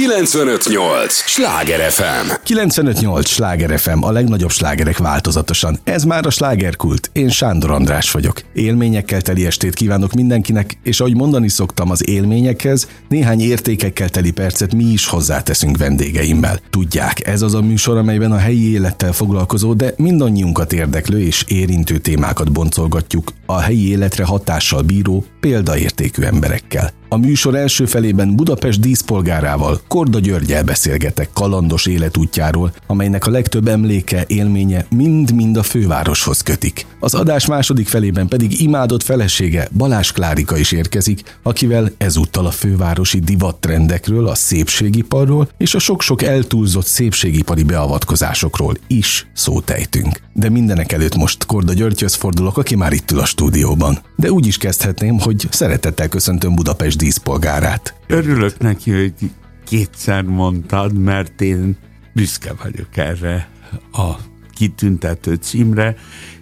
958! Sláger FM! 958! Sláger FM, a legnagyobb slágerek változatosan. Ez már a slágerkult. Én Sándor András vagyok. Élményekkel teli estét kívánok mindenkinek, és ahogy mondani szoktam az élményekhez, néhány értékekkel teli percet mi is hozzáteszünk vendégeimmel. Tudják, ez az a műsor, amelyben a helyi élettel foglalkozó, de mindannyiunkat érdeklő és érintő témákat boncolgatjuk a helyi életre hatással bíró, példaértékű emberekkel. A műsor első felében Budapest díszpolgárával, Korda Györgyel beszélgetek kalandos életútjáról, amelynek a legtöbb emléke, élménye mind-mind a fővároshoz kötik. Az adás második felében pedig imádott felesége Balás Klárika is érkezik, akivel ezúttal a fővárosi divattrendekről, a szépségiparról és a sok-sok eltúlzott szépségipari beavatkozásokról is szótejtünk. De mindenek előtt most Korda Györgyhöz fordulok, aki már itt ül a stúdióban. De úgy is kezdhetném, hogy szeretettel köszöntöm Budapest díszpolgárát. Örülök neki, hogy kétszer mondtad, mert én büszke vagyok erre a kitüntető címre,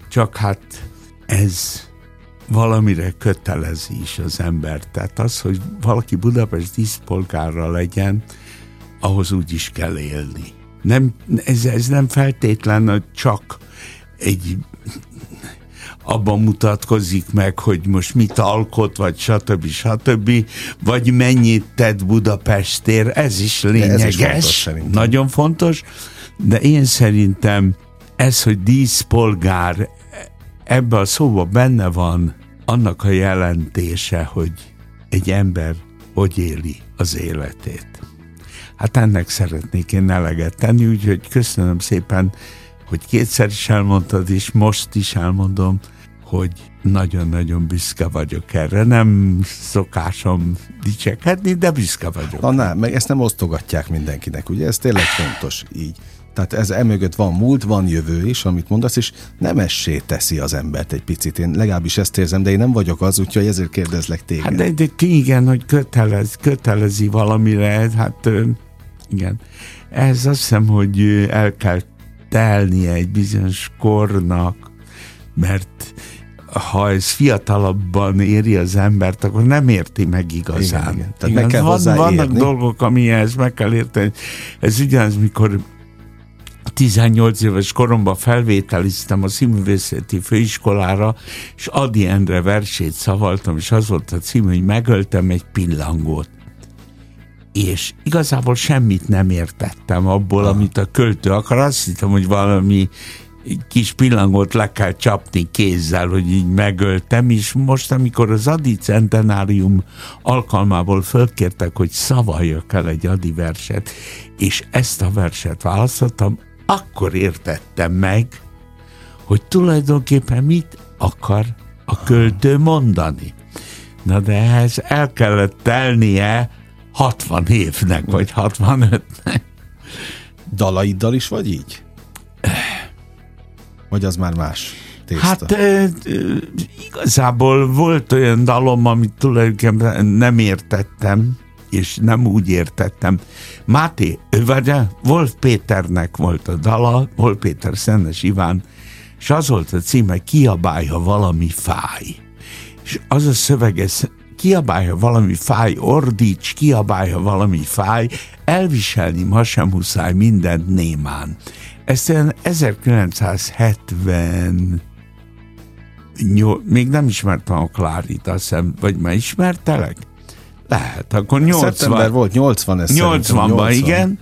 csak hát ez valamire kötelezi is az ember. Tehát az, hogy valaki Budapest díszpolgára legyen, ahhoz úgy is kell élni. Nem, ez, ez nem feltétlenül csak egy abban mutatkozik meg, hogy most mit alkot, vagy stb. stb. Vagy mennyit tett Budapestért, ez is lényeges. Ez is fontos, nagyon fontos, de én szerintem ez, hogy díszpolgár, ebbe a szóba benne van annak a jelentése, hogy egy ember hogy éli az életét. Hát ennek szeretnék én eleget tenni, úgyhogy köszönöm szépen, hogy kétszer is elmondtad, és most is elmondom, hogy nagyon-nagyon büszke vagyok erre. Nem szokásom dicsekedni, de büszke vagyok. Na, nem, meg ezt nem osztogatják mindenkinek, ugye? Ez tényleg fontos így. Tehát ez emögött van múlt, van jövő is, amit mondasz, és nem essé teszi az embert egy picit. Én legalábbis ezt érzem, de én nem vagyok az, úgyhogy ezért kérdezlek téged. Hát de, de igen, hogy kötelez, kötelezi valamire, hát igen. Ez azt hiszem, hogy el kell telnie egy bizonyos kornak, mert ha ez fiatalabban éri az embert, akkor nem érti meg igazán. Igen, igen. Tehát igen, meg kell van, vannak dolgok, amihez meg kell érteni. Ez ugyanaz, mikor 18 éves koromban felvételiztem a színművészeti főiskolára, és Adi Endre versét szavaltam, és az volt a cím, hogy megöltem egy pillangót. És igazából semmit nem értettem abból, ah. amit a költő akar. Azt hittem, hogy valami kis pillangót le kell csapni kézzel, hogy így megöltem, és most, amikor az Adi Centenárium alkalmából fölkértek, hogy szavaljak el egy Adi verset, és ezt a verset választottam, akkor értettem meg, hogy tulajdonképpen mit akar a költő mondani. Na de ehhez el kellett telnie 60 évnek, vagy 65-nek. Dalaiddal is vagy így? Vagy az már más? Tészta? Hát e, igazából volt olyan dalom, amit tulajdonképpen nem értettem, és nem úgy értettem. Máté, vagy Wolf Péternek volt a dala, Wolf Péter Szennes Iván, és az volt a címe, kiabálja valami fáj. És az a szöveg, kiabálja valami fáj, ordíts, kiabálja valami fáj, elviselni ma sem muszáj mindent némán. Ezt én 1970 nyol, még nem ismertem a Klárit, azt hiszem, vagy már ismertelek? Lehet, akkor 80. Szeptember volt, 80 ez 80-ban, 80. igen.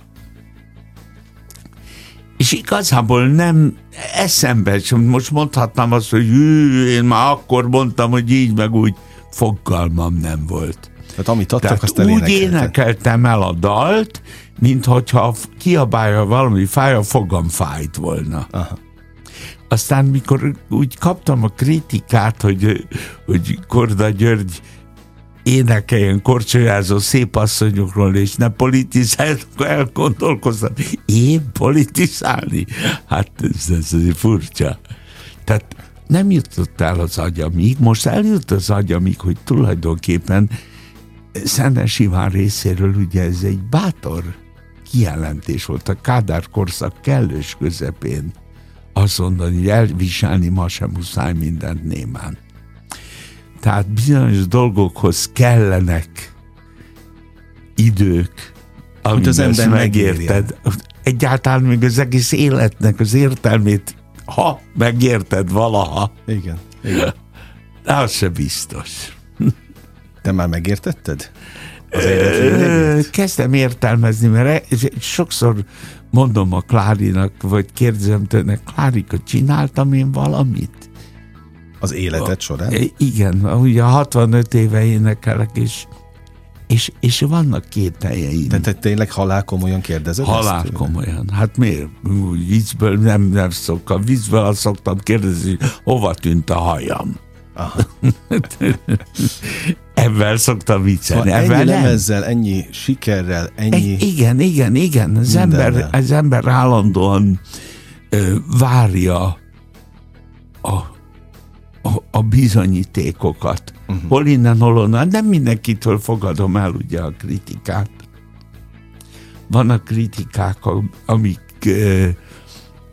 És igazából nem eszembe, sem most mondhatnám azt, hogy hű, én már akkor mondtam, hogy így meg úgy, fogalmam nem volt. Tehát amit adtak, Tehát azt úgy énekeltem el a dalt, mint hogyha kiabálja valami fáj, a fogam fájt volna. Aha. Aztán, mikor úgy kaptam a kritikát, hogy, hogy Korda György énekeljen korcsolyázó szép asszonyokról, és ne politizálj, elgondolkoztam. Én politizálni? Hát ez, ez, ez furcsa. Tehát nem jutott el az agyamig, most eljut az agyamig, hogy tulajdonképpen Szennes Iván részéről ugye ez egy bátor kijelentés volt a Kádár korszak kellős közepén azt mondani, hogy elviselni ma sem muszáj mindent némán. Tehát bizonyos dolgokhoz kellenek idők, Amit az ember megérted. Egyáltalán még az egész életnek az értelmét, ha megérted valaha. Igen. Igen. Az se biztos. Te már megértetted? Az Kezdem értelmezni, mert sokszor mondom a Klárinak, vagy kérdezem tőle, Klárika, csináltam én valamit? Az életed során? Igen, ugye 65 éve énekelek, és és, és vannak két helyeim. Tehát te tényleg halál komolyan kérdezed Halál ezt? komolyan. Hát miért? Vízből nem, nem szoktam. Vízből azt szoktam kérdezni, hova tűnt a hajam. Aha. Ebben szoktam viccelni. Ha ennyi lemezzel, ennyi sikerrel, ennyi... Egy, igen, igen, igen. Az ember, az ember állandóan ö, várja a, a, bizonyítékokat. Uh-huh. Hol innen, hol onnan. Nem mindenkitől fogadom el ugye a kritikát. Vannak kritikák, amik... Ö,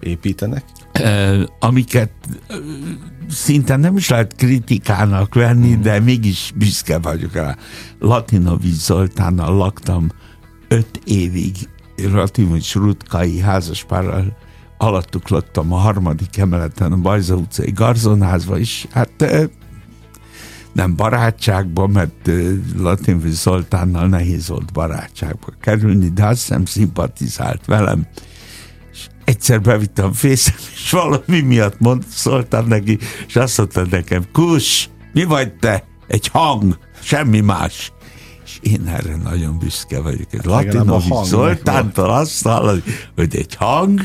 Építenek? amiket szinte nem is lehet kritikának venni, mm. de mégis büszke vagyok rá. Latinovics Zoltánnal laktam öt évig, Latinovics Rutkai házaspárral alattuk laktam a harmadik emeleten, a Bajza utcai garzonházba is. Hát nem barátságban, mert Latinovics Zoltánnal nehéz volt barátságba kerülni, de azt hiszem szimpatizált velem egyszer bevittem fészem, és valami miatt mond, szóltam neki, és azt mondta nekem, kus, mi vagy te? Egy hang, semmi más. És én erre nagyon büszke vagyok. Hát Latinovics Zoltántól azt hallani, hogy egy hang,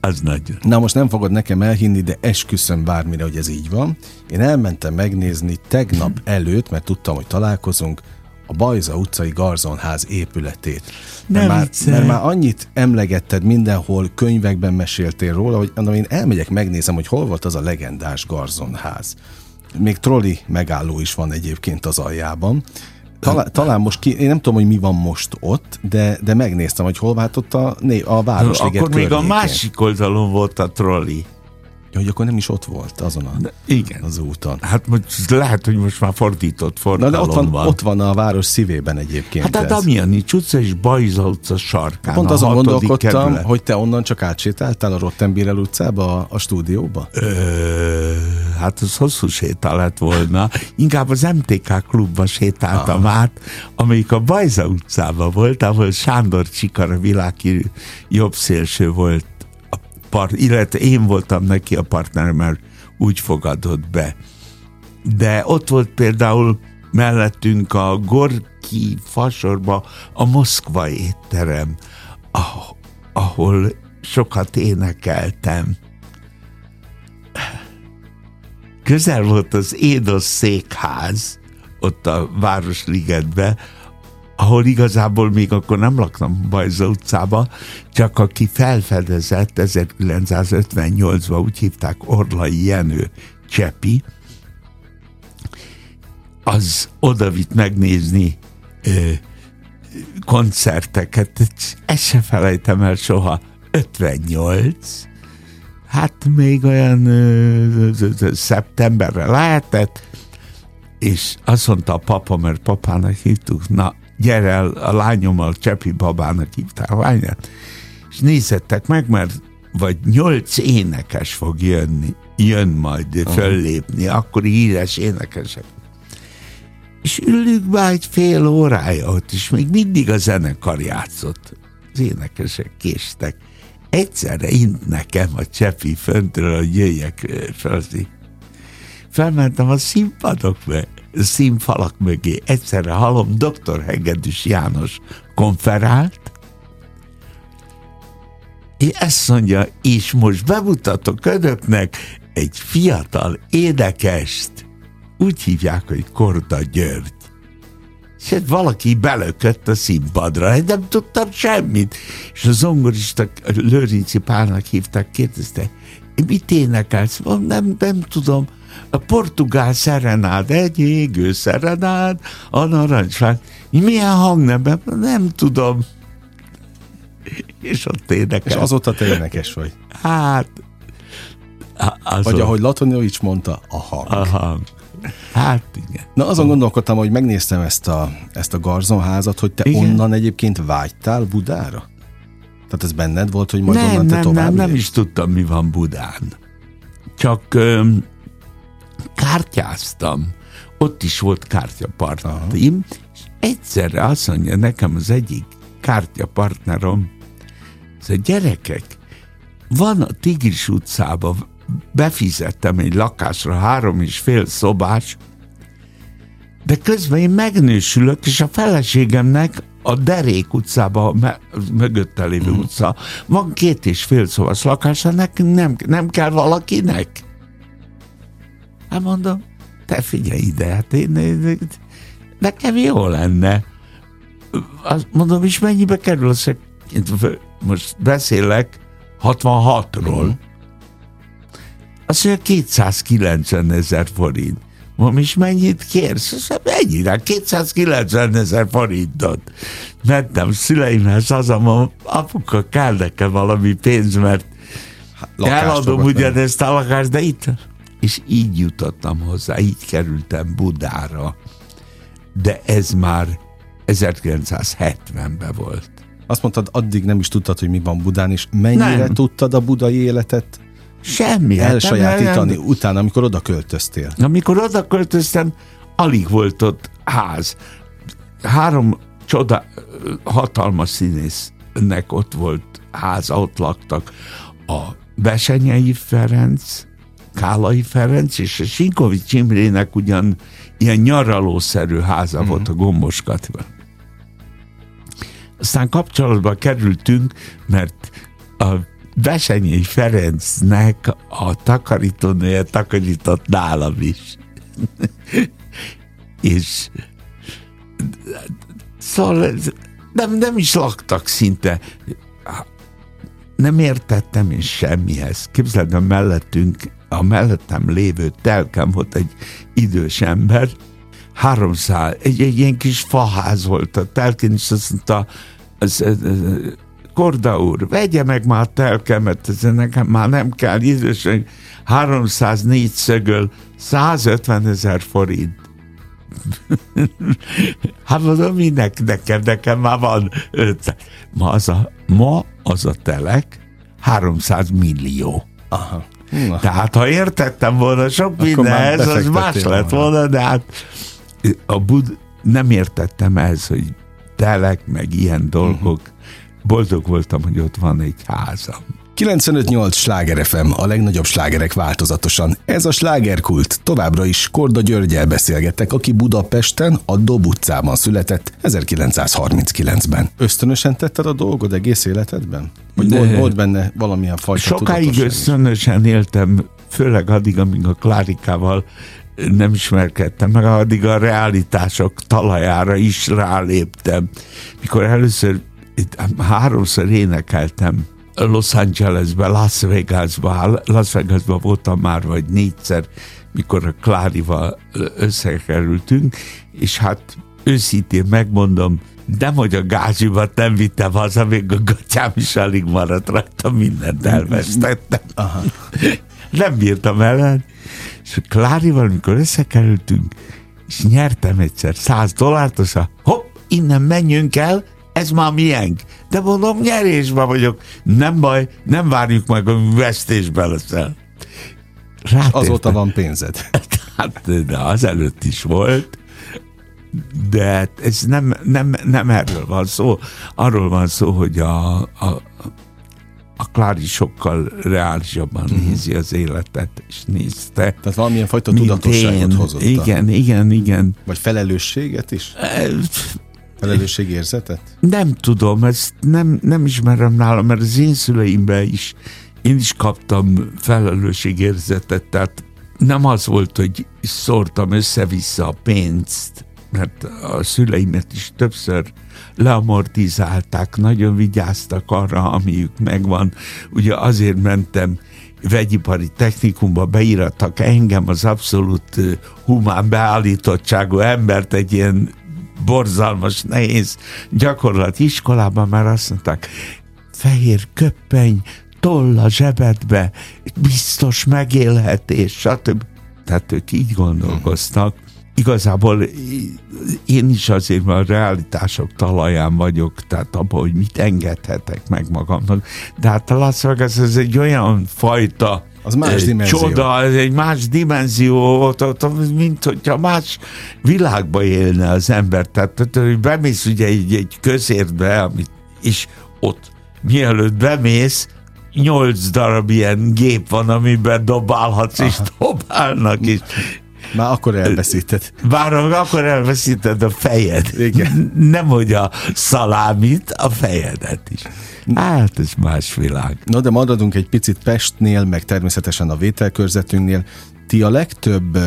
az nagyon. Na most nem fogod nekem elhinni, de esküszöm bármire, hogy ez így van. Én elmentem megnézni tegnap előtt, mert tudtam, hogy találkozunk, a Bajza utcai garzonház épületét. Mert már, mert már annyit emlegetted mindenhol, könyvekben meséltél róla, hogy mondom, én elmegyek, megnézem, hogy hol volt az a legendás garzonház. Még trolli megálló is van egyébként az aljában. Talán, talán most ki, én nem tudom, hogy mi van most ott, de, de megnéztem, hogy hol vált ott a, a Városliget Akkor még a másik oldalon volt a trolli. Ja, hogy akkor nem is ott volt azon a, de, igen. az úton. Hát most lehet, hogy most már fordított forgalom Na, de ott van, van. Ott van a város szívében egyébként. Hát a Damianics utca és Bajza utca sarkán. Pont azon gondolkodtam, kerület. hogy te onnan csak átsétáltál a Rottenbirel utcába, a, a stúdióba? Ö, hát az hosszú sétál lett volna. Inkább az MTK klubba sétáltam ah. át, amelyik a Bajza utcában volt, ahol Sándor Csikar, a világi jobb szélső volt part, illetve én voltam neki a partner, mert úgy fogadott be. De ott volt például mellettünk a Gorki fasorba a Moszkva étterem, ahol sokat énekeltem. Közel volt az Édos székház, ott a Városligetbe, ahol igazából még akkor nem laktam Bajza utcába, csak aki felfedezett 1958-ban, úgy hívták Orlai Jenő Csepi, az odavitt megnézni ö, koncerteket, ezt se felejtem el soha, 58, hát még olyan ö, ö, ö, szeptemberre lehetett, és azt mondta a papa, mert papának hívtuk, na gyere el, a lányommal Csepi babának hívták a lányát, és nézzettek meg, mert vagy nyolc énekes fog jönni, jön majd föllépni, akkor híres énekesek. És ülünk már egy fél órája ott, és még mindig a zenekar játszott. Az énekesek késtek. Egyszerre int nekem a Csepi föntről, hogy jöjjek fel. Felmentem a színpadokba, színfalak mögé. Egyszerre hallom, dr. Hegedűs János konferált, és ezt mondja, és most bemutatok önöknek egy fiatal édekest, úgy hívják, hogy Korda György. És hát valaki belökött a színpadra, hát nem tudtam semmit. És a zongorista Lőrinci Pálnak hívták, kérdezte, mit énekelsz? Mondom, nem, nem tudom a portugál szerenád, egy égő szerenád, a narancsfák. Milyen hangnemben? Nem tudom. És ott énekel. És azóta te énekes vagy. Hát... Azon. Vagy ahogy Latoniewicz mondta, a hang. A hang. Hát igen. Na azon gondolkodtam, hogy megnéztem ezt a, ezt a garzonházat, hogy te igen. onnan egyébként vágytál Budára? Tehát ez benned volt, hogy majd nem, onnan te nem, tovább nem, nem is tudtam, mi van Budán. Csak öm, kártyáztam. Ott is volt kártyapartim, és egyszerre azt mondja nekem az egyik kártyapartnerom, hogy gyerekek, van a Tigris utcában, befizettem egy lakásra három és fél szobás, de közben én megnősülök, és a feleségemnek a Derék utcában, me, mögötte lévő utca, van két és fél szobás lakása, nekünk nem, nem kell valakinek. Hát mondom, te figyelj ide, hát én, én, nekem jó lenne. Azt mondom, és mennyibe kerül az, most beszélek 66-ról. Azt mondja, 290 ezer forint. Mondom, és mennyit kérsz? Mondja, ennyire, 290 ezer forintot. Mentem szüleimhez, haza, mondom, apuka, kell nekem valami pénz, mert Lakást eladom ugyanezt a lakást, de itt... És így jutottam hozzá, így kerültem Budára. De ez már 1970-ben volt. Azt mondtad, addig nem is tudtad, hogy mi van Budán, és mennyire Nem. tudtad a budai életet Semmi. hát elsajátítani nem- utána, amikor oda költöztél? Amikor oda költöztem, alig volt ott ház. Három csoda, hatalmas színésznek ott volt háza, ott laktak a Besenyei Ferenc, Kálai Ferenc és a Sinkovics Imrének ugyan ilyen nyaralószerű háza mm. volt a Gomboskatban. Aztán kapcsolatba kerültünk, mert a Besenyei Ferencnek a takarítónője takarított nálam is. és szóval nem, nem is laktak szinte. Nem értettem én semmihez. Képzeld, a mellettünk, a mellettem lévő telkem volt egy idős ember, háromszál, egy, egy ilyen kis faház volt a telkén, és azt mondta, az, az, az, Korda úr, vegye meg már a telkemet, ez nekem már nem kell, idősen 304 szögöl, 150 ezer forint. hát mondom, minek nekem, nekem már van 500. Ma az a, ma az a telek 300 millió. Aha. Na, Tehát ha értettem volna sok mindenhez, az más lett volna. de hát a bud nem értettem ez, hogy telek, meg ilyen dolgok. Boldog voltam, hogy ott van egy házam. 95.8 Sláger FM, a legnagyobb slágerek változatosan. Ez a slágerkult. Továbbra is Korda Györgyel beszélgetek, aki Budapesten, a Dob utcában született 1939-ben. Ösztönösen tetted a dolgod egész életedben? Vagy volt, volt benne valamilyen fajta Sokáig ösztönösen éltem, főleg addig, amíg a Klárikával nem ismerkedtem meg, addig a realitások talajára is ráléptem. Mikor először itt háromszor énekeltem Los Angelesbe, Las Vegasba, Las Vegasba voltam már, vagy négyszer, mikor a Klárival összekerültünk, és hát őszintén megmondom, nem, hogy a gázsimat nem vittem haza, még a gatyám is alig maradt rajta, mindent elvesztettem. Aha. Nem bírtam ellen. És a Klárival, mikor összekerültünk, és nyertem egyszer 100 dollárt, az a hopp, innen menjünk el, ez már miénk. De mondom, nyerésben vagyok. Nem baj, nem várjuk meg, hogy vesztésben leszel. Rátértem. Azóta van pénzed. Hát, de az előtt is volt, de hát ez nem, nem, nem erről van szó. Arról van szó, hogy a, a, a Klári sokkal reálisabban uh-huh. nézi az életet, és nézte. Tehát valamilyen fajta tudatosságot én. hozott. Igen, igen, igen. Vagy felelősséget is? Felelősségérzetet? Nem tudom, ezt nem, nem ismerem nálam, mert az én szüleimben is én is kaptam felelősségérzetet, tehát nem az volt, hogy szórtam össze-vissza a pénzt, mert a szüleimet is többször leamortizálták, nagyon vigyáztak arra, amiük megvan. Ugye azért mentem vegyipari technikumba, beírattak engem az abszolút ö, humán beállítottságú embert, egy ilyen borzalmas, nehéz gyakorlati iskolában, mert azt mondták, fehér köppeny, toll a zsebedbe, biztos megélhetés, stb. tehát ők így gondolkoztak. Igazából én is azért, mert a realitások talaján vagyok, tehát abban, hogy mit engedhetek meg magamnak. De hát a Las Vegas ez egy olyan fajta az más dimenzió. Csoda, ez egy más dimenzió, mint hogyha más világba élne az ember. Tehát, tehát hogy bemész ugye egy, egy közértbe, amit, és ott mielőtt bemész, nyolc darab ilyen gép van, amiben dobálhatsz, Aha. és dobálnak is. Már akkor elveszíted. Bár akkor elveszíted a fejed. Igen. Nem, hogy a szalámit, a fejedet is. Hát, ez más világ. No, de maradunk egy picit Pestnél, meg természetesen a vételkörzetünknél. Ti a legtöbb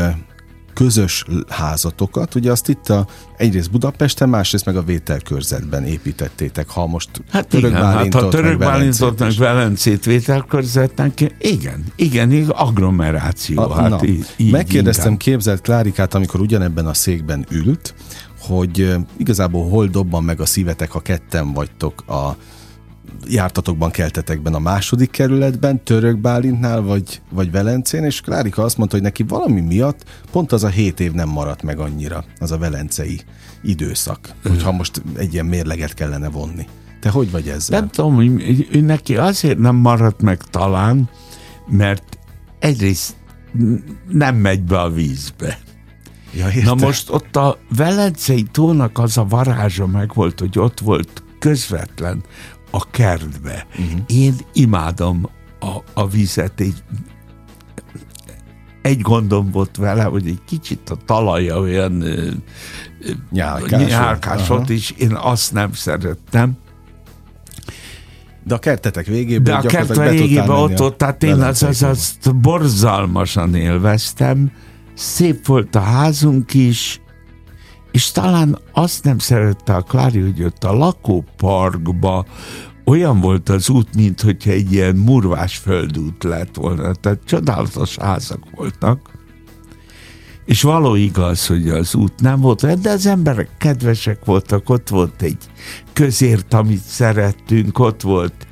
közös házatokat, ugye azt itt a, egyrészt Budapesten, másrészt meg a vételkörzetben építettétek, ha most hát török igen, hát ha török Bálintot meg Velencét vételkörzetnek, igen, igen, agglomeráció. A, hát na, így, így megkérdeztem inkább. képzelt Klárikát, amikor ugyanebben a székben ült, hogy igazából hol dobban meg a szívetek, ha ketten vagytok a jártatokban, keltetekben a második kerületben, Török Bálintnál, vagy, vagy Velencén, és Klárika azt mondta, hogy neki valami miatt pont az a hét év nem maradt meg annyira, az a velencei időszak, hogyha most egy ilyen mérleget kellene vonni. Te hogy vagy ezzel? Nem tudom, hogy neki azért nem maradt meg talán, mert egyrészt nem megy be a vízbe. Ja, Na most ott a Velencei tónak az a varázsa meg volt, hogy ott volt közvetlen a kertbe. Uh-huh. Én imádom a, a vizet, egy, egy gondom volt vele, hogy egy kicsit a talaja olyan nyálkás volt, és én azt nem szerettem. De a kertetek végében De a kert végében ott volt, tehát én az, az, azt borzalmasan élveztem. Szép volt a házunk is, és talán azt nem szerette a Klári, hogy ott a lakóparkba olyan volt az út, mint hogyha egy ilyen murvás földút lett volna. Tehát csodálatos házak voltak. És való igaz, hogy az út nem volt, de az emberek kedvesek voltak, ott volt egy közért, amit szerettünk, ott volt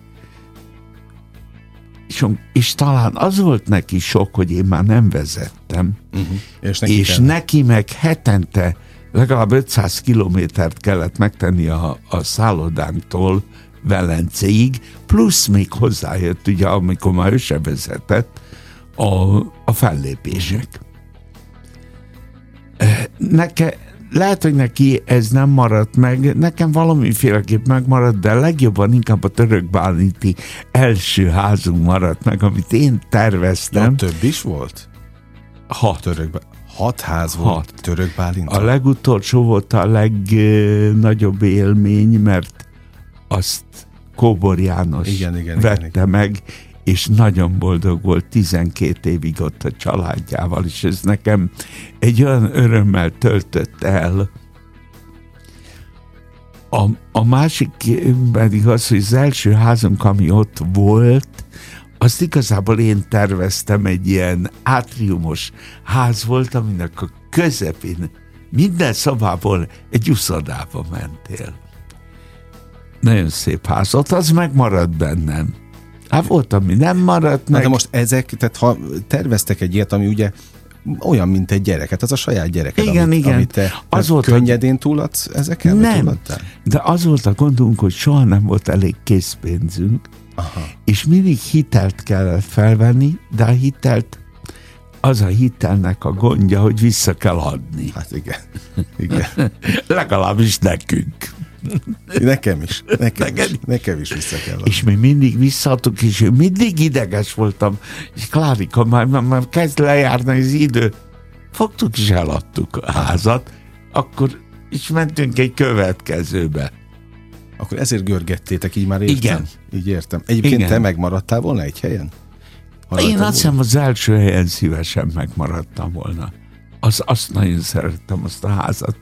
és, és talán az volt neki sok, hogy én már nem vezettem, uh-huh. és, neki, és neki meg hetente legalább 500 kilométert kellett megtenni a, a szállodánktól Velencéig, plusz még hozzájött, ugye, amikor már ő se vezetett, a, a fellépések. Neke, lehet, hogy neki ez nem maradt meg, nekem valamiféleképp megmaradt, de legjobban inkább a török báliti első házunk maradt meg, amit én terveztem. Ja, több is volt? Hat. Török, Hat ház volt Hat. török Bálint? A legutolsó volt a legnagyobb élmény, mert azt Kóbor János igen, igen, vette igen, igen. meg, és nagyon boldog volt 12 évig ott a családjával, és ez nekem egy olyan örömmel töltött el. A, a másik pedig az, hogy az első házunk, ami ott volt, azt igazából én terveztem egy ilyen átriumos ház volt, aminek a közepén minden szobából egy uszodába mentél. Nagyon szép ház, ott az megmaradt bennem. Hát volt, ami nem maradt meg. de most ezek, tehát ha terveztek egy ilyet, ami ugye olyan, mint egy gyerek, hát az a saját gyereked, igen, amit, igen. amit te az volt könnyedén túladsz ezeken? Nem, de az volt a gondunk, hogy soha nem volt elég készpénzünk, Aha. és mindig hitelt kellett felvenni, de a hitelt az a hitelnek a gondja, hogy vissza kell adni. Hát igen. igen. Legalábbis nekünk. Nekem is. Nekem, Neked? is, nekem is vissza kell adni. És mi mindig visszaadtuk, és mindig ideges voltam. És Klárika, már, már, már kezd lejárni az idő. Fogtuk és eladtuk a házat, akkor is mentünk egy következőbe. Akkor ezért görgettétek, így már értem? Igen. Így értem. Egyébként Igen. te megmaradtál volna egy helyen? Maradtál Én azt hiszem az első helyen szívesen megmaradtam volna. Az, azt nagyon szerettem, azt a házat.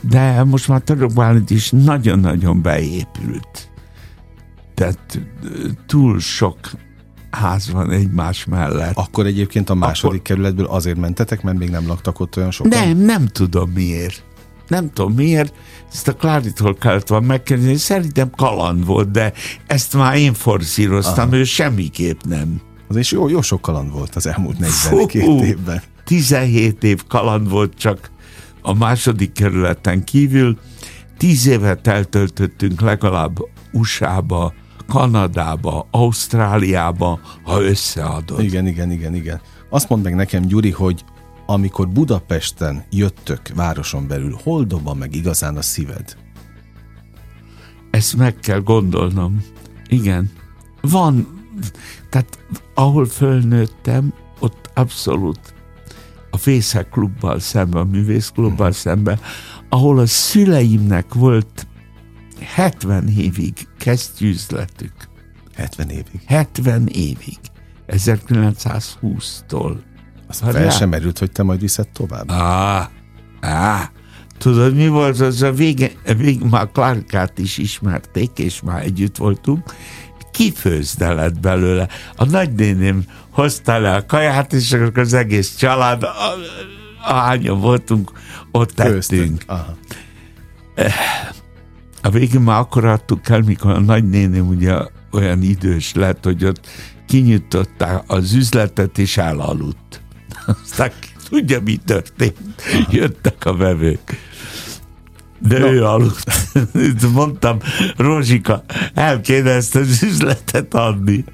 De most már Török Bálint is nagyon-nagyon beépült. Tehát túl sok ház van egymás mellett. Akkor egyébként a második Akkor... kerületből azért mentetek, mert még nem laktak ott olyan sokan? Nem, nem tudom miért nem tudom miért, ezt a Kláritól kellett volna megkérdezni, szerintem kaland volt, de ezt már én forszíroztam, Aha. ő semmiképp nem. Az is jó, jó sok kaland volt az elmúlt 42 évben. 17 év kaland volt csak a második kerületen kívül. 10 évet eltöltöttünk legalább USA-ba, Kanadába, Ausztráliába, ha összeadod. Igen, igen, igen, igen. Azt mondd meg nekem, Gyuri, hogy amikor Budapesten jöttök városon belül, hol dobban meg igazán a szíved? Ezt meg kell gondolnom. Igen. Van, tehát ahol fölnőttem, ott abszolút a Fészek klubbal szemben, a művészklubbal mhm. szemben, ahol a szüleimnek volt 70 évig kesztyűzletük. 70 évig? 70 évig. 1920-tól. Azt fel sem merült, hogy te majd viszed tovább? Á, á. Tudod, mi volt az a vége, vége már Clarkát is ismerték, és már együtt voltunk, kifőzde belőle. A nagynéném hozta le a kaját, és akkor az egész család, ahányan voltunk, ott tettünk. Aha. A végén már akkor adtuk el, mikor a nagynéném ugye olyan idős lett, hogy ott kinyitották az üzletet, és elaludt. Aztán tudja, mi történt. Jöttek a vevők. De no. ő aludt. Mondtam, Rózsika, el kéne ezt az üzletet adni.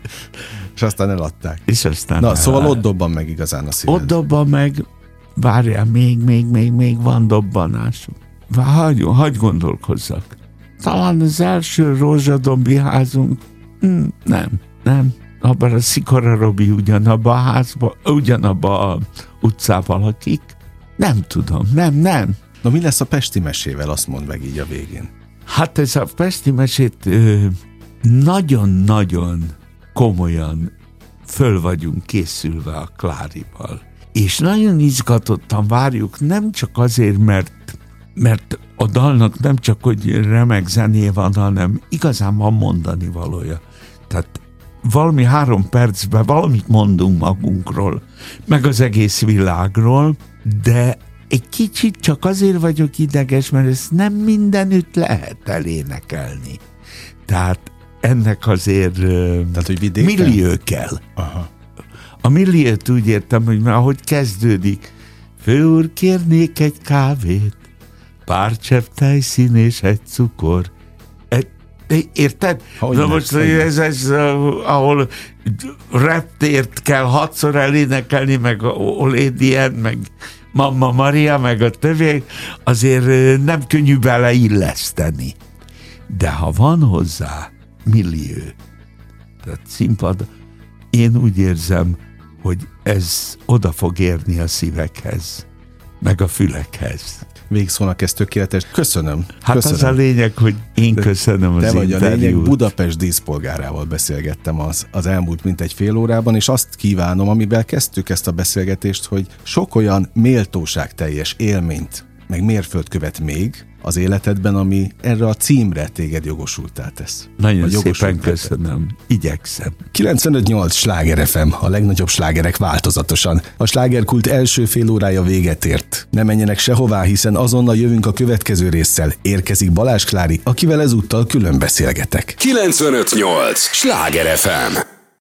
És aztán eladták. És aztán Na, el... szóval ott dobban meg igazán a szíved. Ott dobban meg, várjál, még, még, még, még van dobbanás. Hagy, hagy gondolkozzak. Talán az első rózsadombi házunk, hm, nem, nem, abban a Szikora Robi ugyanabban a házban, ugyanabban a utcában lakik. Nem tudom, nem, nem. Na mi lesz a Pesti mesével, azt mond meg így a végén. Hát ez a Pesti mesét nagyon-nagyon komolyan föl vagyunk készülve a Klárival. És nagyon izgatottan várjuk, nem csak azért, mert mert a dalnak nem csak, hogy remek zené van, hanem igazán van mondani valója. Tehát valami három percben valamit mondunk magunkról, meg az egész világról, de egy kicsit csak azért vagyok ideges, mert ezt nem mindenütt lehet elénekelni. Tehát ennek azért Tehát, hogy millió kell. Aha. A milliót úgy értem, hogy már ahogy kezdődik, főúr, kérnék egy kávét, pár csepp tejszín és egy cukor. Érted? Hogy Na most ez, ez, ahol reptért kell hatszor elénekelni, meg Olédien, meg Mamma Maria, meg a többiek, azért nem könnyű beleilleszteni. De ha van hozzá millió, tehát színpad, én úgy érzem, hogy ez oda fog érni a szívekhez, meg a fülekhez végszónak ez tökéletes. Köszönöm. Hát köszönöm. az a lényeg, hogy én köszönöm az Te vagy interjút. a lényeg, Budapest díszpolgárával beszélgettem az, az elmúlt mint egy fél órában, és azt kívánom, amivel kezdtük ezt a beszélgetést, hogy sok olyan méltóságteljes élményt, meg mérföldkövet még, az életedben, ami erre a címre téged jogosultá tesz. Nagyon szépen köszönöm. Igyekszem. 95-8 Sláger FM, a legnagyobb slágerek változatosan. A slágerkult első fél órája véget ért. Ne menjenek sehová, hiszen azonnal jövünk a következő résszel. Érkezik Balázs Klári, akivel ezúttal külön beszélgetek. 95-8 Sláger FM